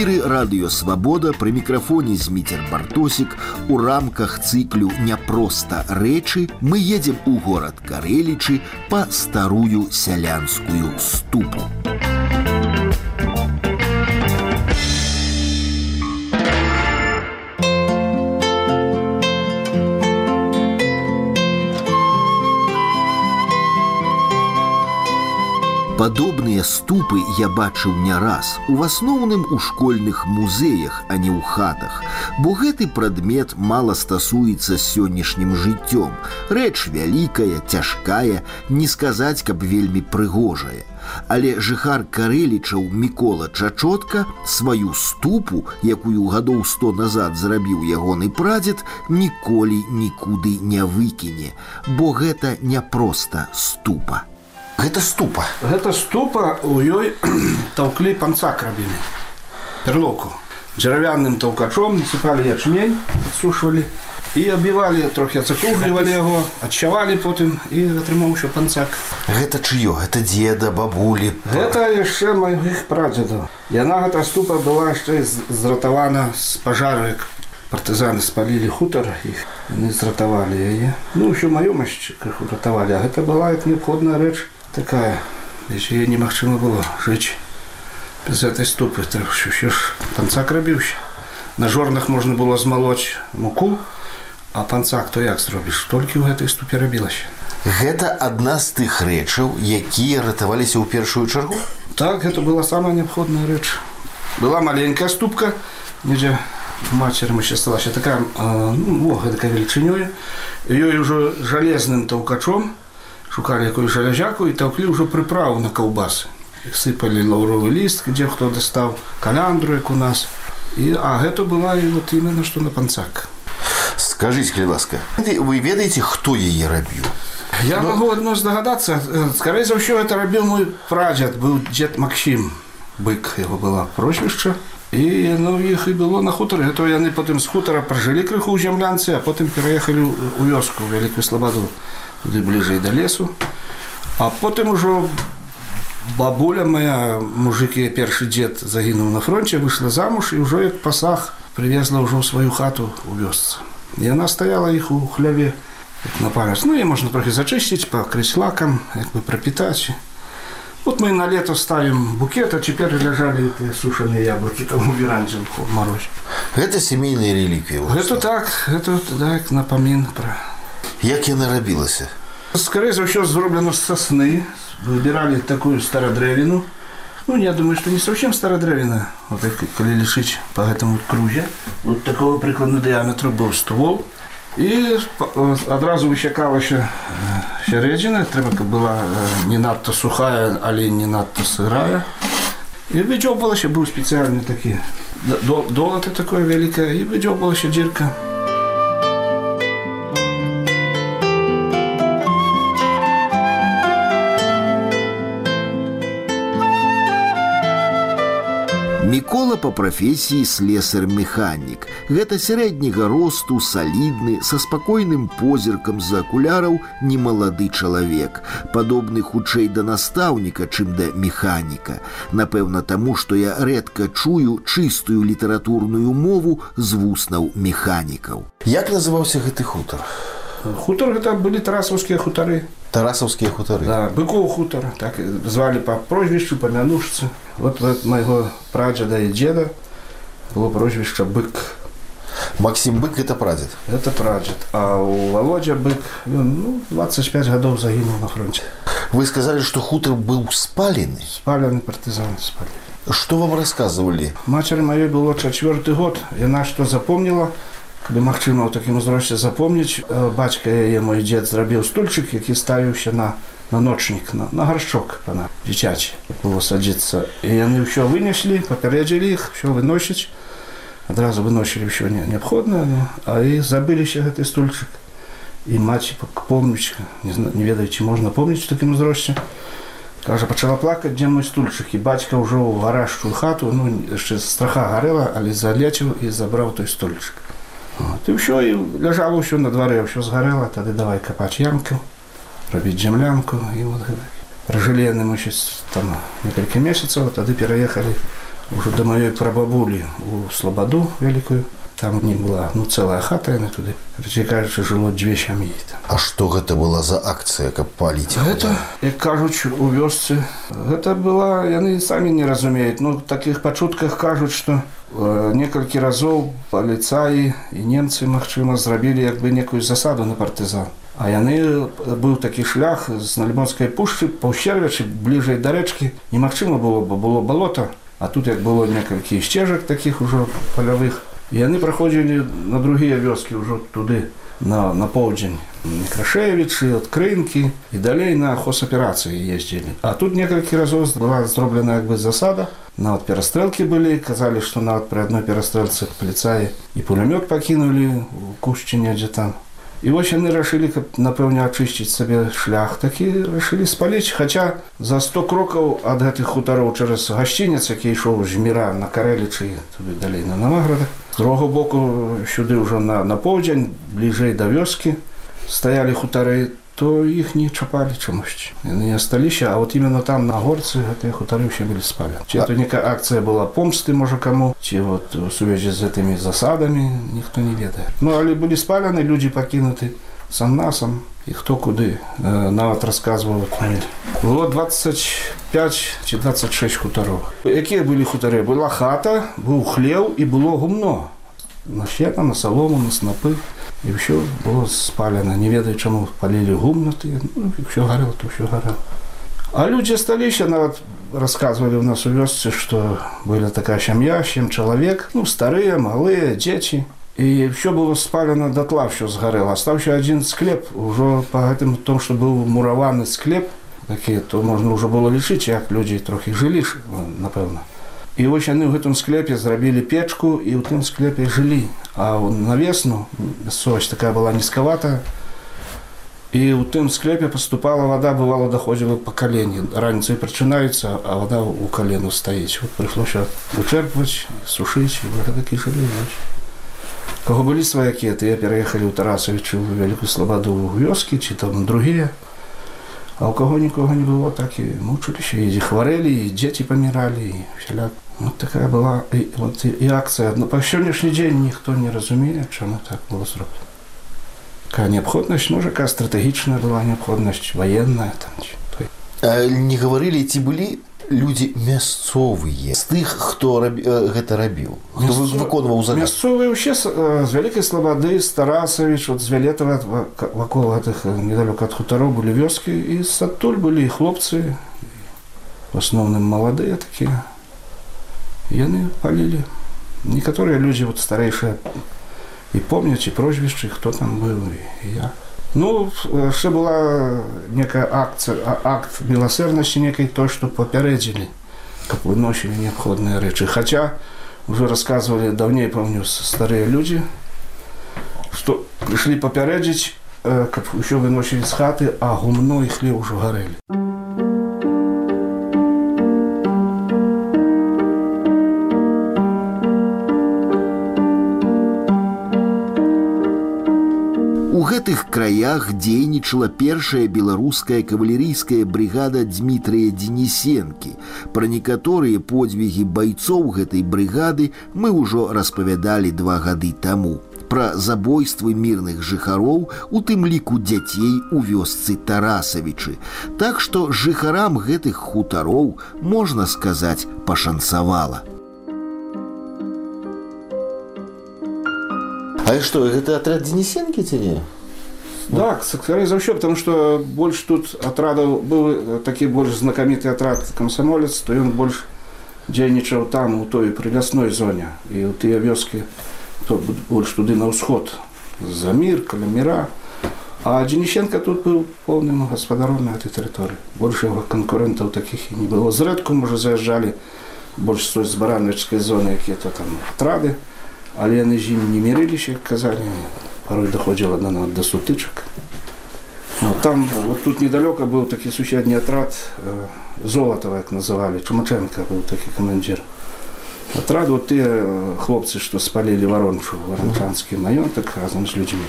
эфіры радыёвабода пры мікрафоне зміцер бартосік у рамках цыклю няпроста рэчы мы едзем у горад карэлічы па старую сялянскую ступу. Падобныя ступы я бачыў не раз, у асноўным у школьных музеях, а не ў хатах, бо гэты прадмет мала стасуецца з сённяшнім жыццём. Рэч вялікая, цяжкая, не сказаць, каб вельмі прыгожая. Але жыхар карэлічаў мікола чачотка сваю ступу, якую гадоў сто назад зрабіў ягоны прадзед, ніколі нікуды не выкіне, бо гэта не проста ступа. Гэта ступа. Гэта ступа у ёй таўклі панцак рабілі перлоку дзеравяным таўкачом насыпалі ячмень сушвалі і абівалі трохі ацакуглівалі яго адчавалі потым і атрымаўся панцак Гэта чыё гэта деда бабулі гэта яшчэ маіх прадзедаў яна гэта ступа была яшчэ зратавана з пажарык партызаны спалілі хутар іх не зратавалі яе ну ўсё маёмасць крыху ратавалі а гэта была як неабходная рэч такая здесь ее немагчыма было жыць без этой ступы так ўсё ж панцак рабіўся на жорнах можна было змалоць муку а панцак то як зробіш толькі ў гэтай ступе рабілася Гэта адна з тых рэчаў якія ратаваліся ў першую чаргу так это была самая неабходная рэч была маленькая ступка недзе мацеры мы сталася такая ну, гэтакая велічынёю ёй ужо жалезным таўкачом шукалі якую жалязяку і таўклі ўжо прыправу на каўбасы сыпалі лаўровы ліст дзе хто дастаў каляндру як у нас і а гэта была і вот именно што на панцак скажите калі ласка вы ведаеце хто яе рабіў я Но... могу адно здагадацца скорей за ўсё это рабіў мой прадзяд быў дзед Максім бык яго была прозвішча і ну іх і было на хутары то яны потым з хутара пражылі крыху ў зямлянцы а потым пераехалі у вёску вялікую слабаду туды бліжэй да лесу а потым ужо бабуля моя мужыкі першы дзед загінуў на фронте выйшла замуж і ўжо як пасах привезла ўжо сваю хату у вёсцы яна стаяла іх у хляве на памяць ну і можна трохі зачысціць пакрыць лакам як бы прапітаць вот мы на лето ставім букет а цяпер ляжалі сушаныя яблокі там у верандзе мароз гэта сямейныя рэлікві гэта так это так напамін пра Як яна рабілася? Скорее за ўсё зроблена з сосны. Выбирали такую стародрэвіну. Ну, я думаю, что не совсем стародрэвіна. Вот так, коли лишить по этому круге. Вот такого прикладного диаметра был ствол. І адразу высякалася сярэдзіна, трэба каб была не надта сухая, але не надта сырая. І выдзёбалася быў спецыяльны такі долаты такое вялікае і выдзёбалася дзірка. Мікола па прафесіі слесар-механік. Гэта сярэдняга росту, салідны, са спакойным позіркам з акуляраў немалады чалавек, падобны хутчэй да настаўніка, чым да механіка. Напэўна, таму, што я рэдка чую чыстую літаратурную мову з вуснаў механікаў. Як называўся гэты хутар? Хутар гэта былі тарасаўскія хутары. Тарасаўскія хутары. Да, быкоў хутар, так звалі па прозвішчу па мянушцы. Вот, вот майго прадзеда і дзеда было прозвішча бык. Максім бык это прадзед. Это прадзед. А у Володя бык ну, 25 гадоў загінуў на фронте. Вы сказалі, што хутар быў спалены. Спалены партызан спалі. Што вам расказвалі? Мацеры маёй было чацвёрты год. Яна што запомніла, калі магчыма ў такім узросце запомніць, бацька яе мой дзед зрабіў стульчык, які ставіўся на на ночнік на, на гаршчок она дзіцячы было садзіцца і яны ўсё вынеслі папярэдзілі іх все выносіць адразу выносілі ўсё не неабходна ну, а і забыліся гэты стульчык і маці помніч не, не ведаеце можна помніць такім узросце кажа пачала плакаць дзе мой стульчык і бацька ўжо ў гарашчую хату ну яшчэ страха гарэла але залечыў і забраў той стольчык ты ўсё і ляжала ўсё на дварэ ўсё згарэла тады давай капаць ямку рабіць землянку і вот гэта. Прожылі яны мусіць там некалькі месяцаў, тады пераехалі уже до моей прабабулі у слободу вялікую там не была ну целая хата яны туды кажучы жыло дзве сям'і там А што гэта была за акцыя, каб паліць? Гэта, як кажуць у вёсцы, гэта была, яны самі не разумеюць. Ну, в такіх пачутках кажуць, што э, некалькі разоў паліцаі і немцы, магчыма, зрабілі як бы некую засаду на партызан. А яны быў такі шлях з налімонскай пушчы паўсервячы бліжэй да рэчкі немагчыма было бо было балота а тут як было некалькі сцежак такіх ужо палявых і яны праходзілі на другія вёскі ўжо туды на, на поўдзень Некрашевічы, адкрынкі і далей на хозаперацыі ездзілі. А тут некалькі разоў была зроблена як бы засада. Нават перастрэлкі былі, казалі, што нават пры адной перастрэлцы паліцаі і пулямёт пакінулі у кушчыне дзе там. І вось яны рашылі, каб напэўне ачысціць сабе шлях, такі рашылі спаліць, хаця за 100 крокаў ад гэтых хутароў цераз гасцінец, які ішоў з міра на карэлічы туды далей на наваграда. З другого боку сюды ўжо на, на поўдзень бліжэй да вёскі стаялі хутары, то іх не чапалі чамусьці. Яны не асталіся, а вот именно там на горцы гэтыя хутары ўсе былі спалі. Ці это некая акцыя была помсты можа каму, ці вот у сувязі з гэтымі засадамі ніхто не ведае. Ну але былі спалены людзі пакінуты сам насам і хто куды э, нават расказваў было 25 ці 26 хутароў якія былі хутары была хата быў хлеў і было гумно на щета на салому на снапы і ўсё было спалена не ведаю чаму палілі гумнаты ну, все гарела то ўсё гарела а людзі сталіся нават рассказывалі у нас у вёсцы што была такая сям'я сем чалавек ну старыя малыя дзеці і все было спалена датла все згарэла астаўся адзін склеп ужо па гэтым том што быў мураваны склеп такі то можна ўжо было лічыць як людзі трохі жылі ж напэўна і вось яны ў гэтым склепе зрабілі печку і ў тым склепе жылі а на весну мясцовасць такая была нізкавата і ў тым склепе паступала вода бывала даходзіла па каленні раніцай прачынаюцца а вода ў калену стаіць вот прыйшлося вычэрпваць сушыць такі жылі вось. каго былі сваякі тыя пераехалі ў тарасавічу ў вялікую слабаду вёскі ці там другія а у каго нікога не было так і мучыліся і хварэлі і дзеці паміралі і сяляк вот такая была і, вот, і акцыя но па сённяшні дзень ніхто не разумее чаму так было зроблена какая неабходнасць можа якая стратэгічная была неабходнасць военная там ці, той. А не гаварылі ці былі людзі мясцовыя з тых хто раб... э, гэта рабіў хто Мясцо- выконваў загад мясцовыя ўсе з, э, з вялікай слабады старасавіч от з вялетава ва- ка- вакол гэтых э, недалёка ад хутароў былі вёскі і з адтуль былі і хлопцы в асноўным маладыя такія яны палілі некаторыя людзі вот старэйшыя і помняць і прозвішчы хто там быў і, і я Ну яшчэ была некая акцыя акт міласэрнасці некай той што папярэдзілі каб выносілі неабходныя рэчы хаця уже расказвалі даўней памню старыя людзі што прыйшлі папярэдзіць каб усё выносілі з хаты а гумно і хлеб ужо гарэлі. У гэтых краях дзейнічала першая беларуская кавалерійская бригада Дмітрыя Денісенкі. Пра некаторыя подзвігі байцоў гэтай брыгады мы ўжо распавядалі два гады таму. Пра забойствы мірных жыхароў, у тым ліку дзяцей у вёсцы Тарасавічы. Так што жыхарам гэтых хутароў, можна сказаць, пашанцавала. А што гэта атрад дзенісенкі ці не так скорее за ўсё потому что больш тут атрадаў быў такі больш знакаміты атрад камсамолец то ён больш дзейнічаў там у той прылясной зоне і ў тыя вёскі то больш туды на ўсход за мір каля міра а Денісенко тут быў поўным гаспадаром на этой тэрыторыі больш яго канкурэнтаў такіх і не было зрэдку можа заязджалі больш з той з баранавічскай зоны якія то там атрады але яны з імі не мірыліся як казалі порой доходзіла да нават да сутычак ну, там вот тут недалёка быў такі суседні атрад э, золатава як называлі чумаченко быў такі камандзір атрад вот тыя э, хлопцы што спалілі варончу варанчанскі маёнтак разам з людзьмі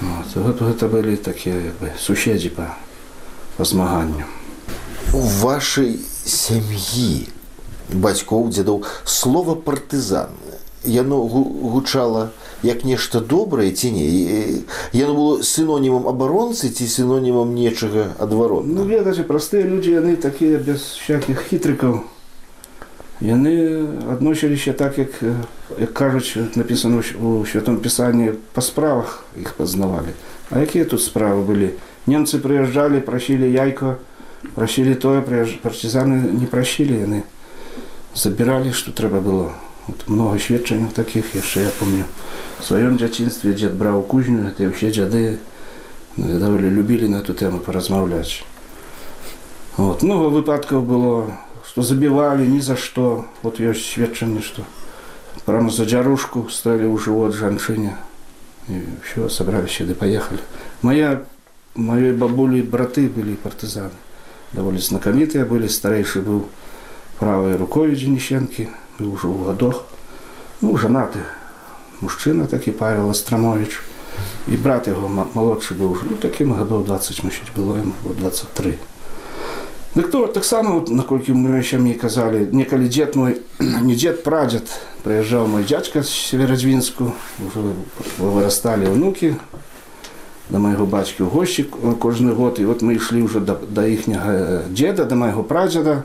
вот, гэта, гэта былі такія як бы суседзі па, па змаганню у вашай сям'і бацькоў дзедоў слова партызан яно гучала як нешта добрае ці не яно было синонімам абаронцы ці синонімам нечага адварот ну ведаце простыя людзі яны такія без всяких хітрыкаў яны адносіліся так як як кажуць напісана у святом пісанні па справах іх пазнавалі а якія тут справы былі немцы прыязджалі прасілі яйко прасілі тое партизаны не прасілі яны забіралі што трэба было вот много сведчанняў таких яшчэ я помню в сваём дзяцінстве дзед браў кузню это ўсе дзяды даволі любілі на эту тэму паразмаўляць вот много выпадкаў было што забівалі ні за што вот ёсць сведчанне што прямо за дзярушку сталі ў жывот жанчыне і все сабраліся ды паехалі моя маёй бабулі браты былі партызаны даволі знакамітыя былі старэйшы быў правой рукой Денищенки, уже в годах. Ну, женатый мужчина такий Павел Остромович. І брат його молодший був, ну таким годов 20, мабуть, було йому 23. Так то так само, наскільки ми ще мені казали, неколи дід мой, не дід, прадід, приїжджав мой дядька з Северодвінську, вже виростали внуки, до моєго батька в гості кожен год. І от ми йшли вже до, до їхнього діда, до моєго прадіда.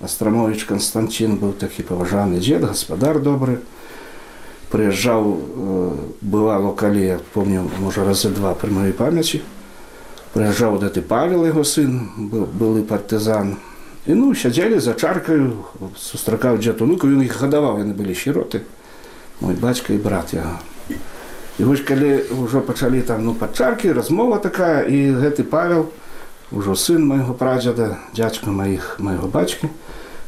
Астрамович Константин быў такі паважаны дзед, гаспадар добры. Прыязджаў бывало калі я помню можа разы два пры маёй памяці. Прыязджаў да ты Павел яго сын былы партызан. І ну сядзелі за чаркаю, сустракаў дзед унуку, ён іх гадаваў, яны былі сіроты. Мой бацька і брат яго. І вось калі ўжо пачалі там ну пад чаркі, размова такая і гэты Павел, ужо сын майго прадзяда, дзядзька маіх майго бацькі,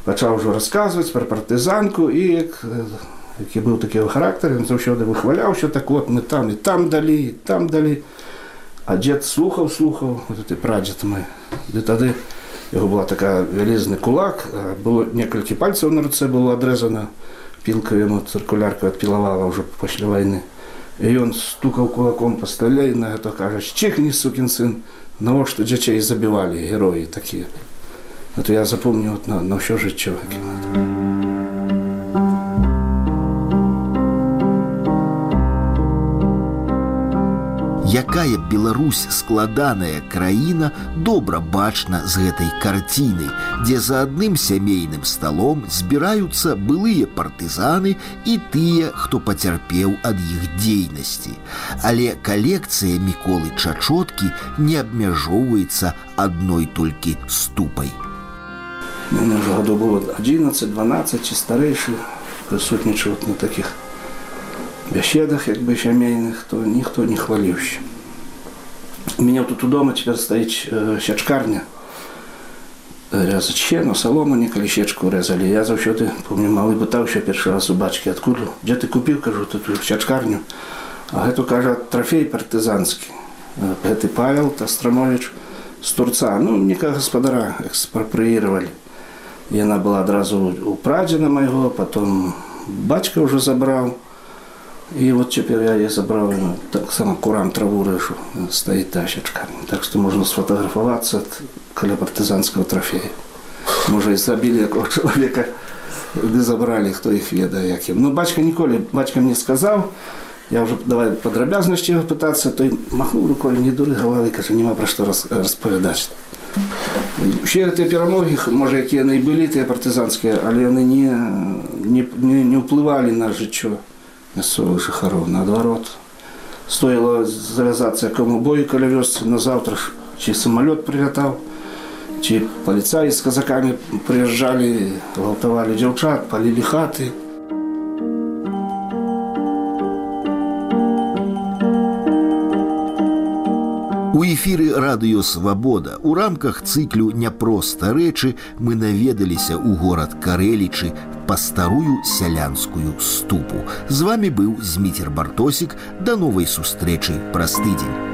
пачаў ужо расказваць пра партызанку і як, які быў такі характар ён заўсёды выхваляўся так вот мы там і там далі там далі а дзед слухаў слухаў ты прадзед мы ды тады яго была такая вялізны кулак было некалькі пальцаў на руцэ было адрэзана пілка яму цыркулярка адпілавала ўжо пасля вайны і ён стукаў кулаком па стале на гэта кажа чихні сукін сын навошта дзяцей забівалі героі такія Это я запомню вот на, на все життя. Якая Беларусь складаная краіна добра бачна з гэтай карціны, дзе за адным сямейным сталом збіраюцца былыя партызаны і тыя, хто пацярпеў ад іх дзейнасці. Але калекцыя міколы чачоткі не абмяжоўваецца адной толькі ступай. Мене вже году було 11-12 чи старейший, присутнічав на таких бесідах, якби сімейних, то ніхто не хвалився. У мене тут вдома тепер стоїть э, щачкарня. Рязать щену, солому неколи щечку резали. Я завжди, помню, малий питав, що перший раз у бачки, откуда? Де ти купив, кажу, тут щачкарню. А это, каже, трофей партизанський. Это Павел Тастромович з Турца. Ну, нікого господара експроприировали. Яна была адразу у прадзена майго, потом бацька ўжо забраў. І вот цяпер я я забраў таксама курам траву рэшу стаіць тащачка. Так што можна сфотаграфавацца каля партызанскага трафея. Можа і забілі якого чалавека ды забралі, хто іх ведае якім. Ну бацька ніколі бацька мне сказаў, я ўжо давай падрабязнасці пытацца, той махнуў рукой не дуры галавы, кажа, няма пра што распавядаць. Усе гэтыя перамогі можа якія яны і былі тыя партызанскія, але яны не, не, не, не ўплывалі на жыццё мясцовых жыхароў наадварот. Стоіла завязацца якому бою каля вёсцы на заўтра ці самалёт прылятаў, ці паліцаі з казакамі прыязджалі, гвалтавалі дзяўчат, палілі хаты, У эфіры радыё свабода у рамках цыклю няпроста рэчы мы наведаліся ў горад карэлічы па старую сялянскую ступу. З вами быў зміцер бартосік да новай сустрэчы праз тыдзень.